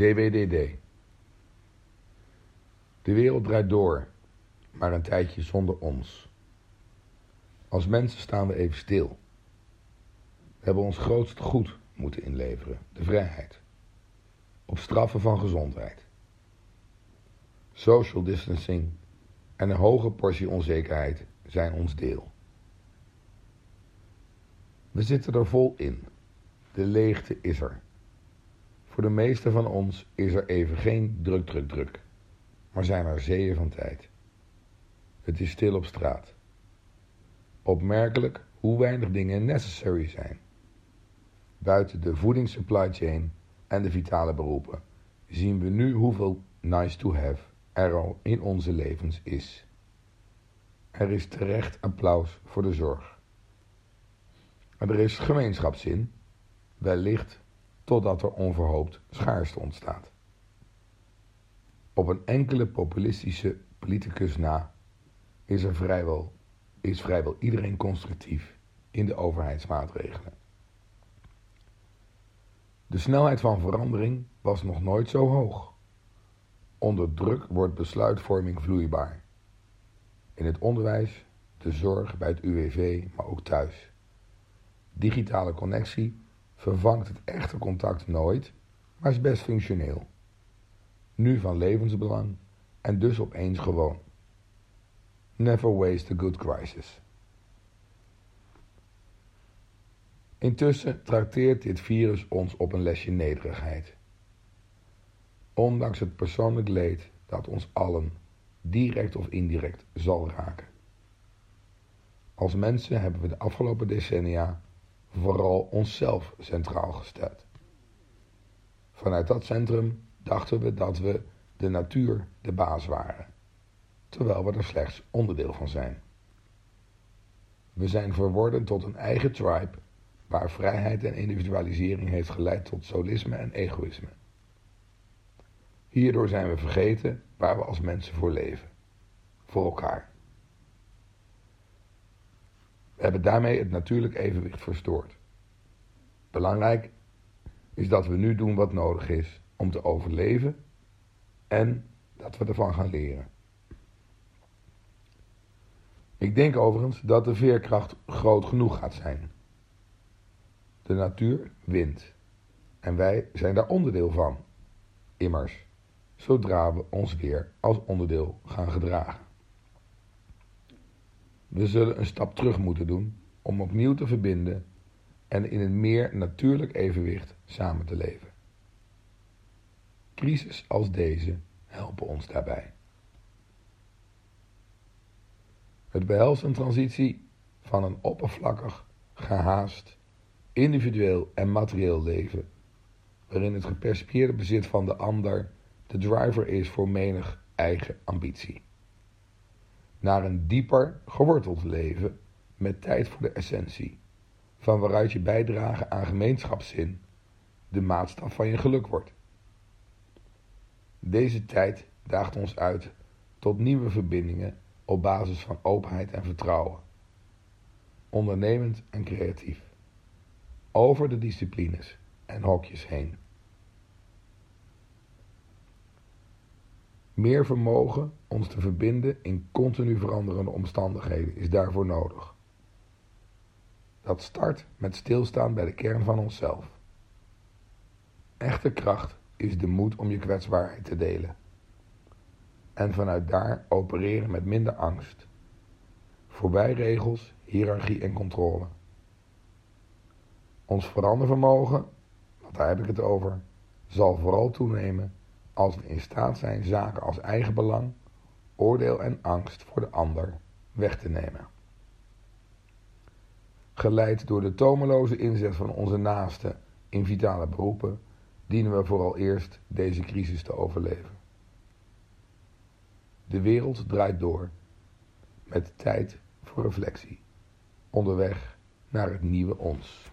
DWDD. De wereld draait door, maar een tijdje zonder ons. Als mensen staan we even stil. We hebben ons grootste goed moeten inleveren, de vrijheid. Op straffen van gezondheid. Social distancing en een hoge portie onzekerheid zijn ons deel. We zitten er vol in. De leegte is er. Voor de meeste van ons is er even geen druk, druk, druk. Maar zijn er zeeën van tijd. Het is stil op straat. Opmerkelijk hoe weinig dingen necessary zijn. Buiten de voedingssupply chain en de vitale beroepen zien we nu hoeveel nice to have er al in onze levens is. Er is terecht applaus voor de zorg. Maar er is gemeenschapszin, wellicht totdat er onverhoopt schaarste ontstaat. Op een enkele populistische politicus na is er vrijwel, is vrijwel iedereen constructief in de overheidsmaatregelen. De snelheid van verandering was nog nooit zo hoog. Onder druk wordt besluitvorming vloeibaar. In het onderwijs, de zorg, bij het UWV, maar ook thuis. Digitale connectie vervangt het echte contact nooit, maar is best functioneel. Nu van levensbelang en dus opeens gewoon. Never waste a good crisis. Intussen trakteert dit virus ons op een lesje nederigheid. Ondanks het persoonlijk leed dat ons allen, direct of indirect, zal raken. Als mensen hebben we de afgelopen decennia vooral onszelf centraal gesteld. Vanuit dat centrum dachten we dat we de natuur de baas waren, terwijl we er slechts onderdeel van zijn. We zijn verworden tot een eigen tribe waar vrijheid en individualisering heeft geleid tot solisme en egoïsme. Hierdoor zijn we vergeten waar we als mensen voor leven. Voor elkaar. We hebben daarmee het natuurlijk evenwicht verstoord. Belangrijk is dat we nu doen wat nodig is om te overleven en dat we ervan gaan leren. Ik denk overigens dat de veerkracht groot genoeg gaat zijn. De natuur wint en wij zijn daar onderdeel van. Immers, zodra we ons weer als onderdeel gaan gedragen. We zullen een stap terug moeten doen om opnieuw te verbinden en in een meer natuurlijk evenwicht samen te leven. Crises als deze helpen ons daarbij. Het behelst een transitie van een oppervlakkig, gehaast, individueel en materieel leven, waarin het gepercipieerde bezit van de ander de driver is voor menig eigen ambitie naar een dieper geworteld leven met tijd voor de essentie, van waaruit je bijdrage aan gemeenschapszin de maatstaf van je geluk wordt. Deze tijd daagt ons uit tot nieuwe verbindingen op basis van openheid en vertrouwen, ondernemend en creatief, over de disciplines en hokjes heen. Meer vermogen ons te verbinden in continu veranderende omstandigheden is daarvoor nodig. Dat start met stilstaan bij de kern van onszelf. Echte kracht is de moed om je kwetsbaarheid te delen. En vanuit daar opereren met minder angst. Voorbij regels, hiërarchie en controle. Ons verandervermogen, want daar heb ik het over, zal vooral toenemen als we in staat zijn zaken als eigenbelang, oordeel en angst voor de ander weg te nemen. Geleid door de tomeloze inzet van onze naasten in vitale beroepen, dienen we vooral eerst deze crisis te overleven. De wereld draait door, met tijd voor reflectie, onderweg naar het nieuwe ons.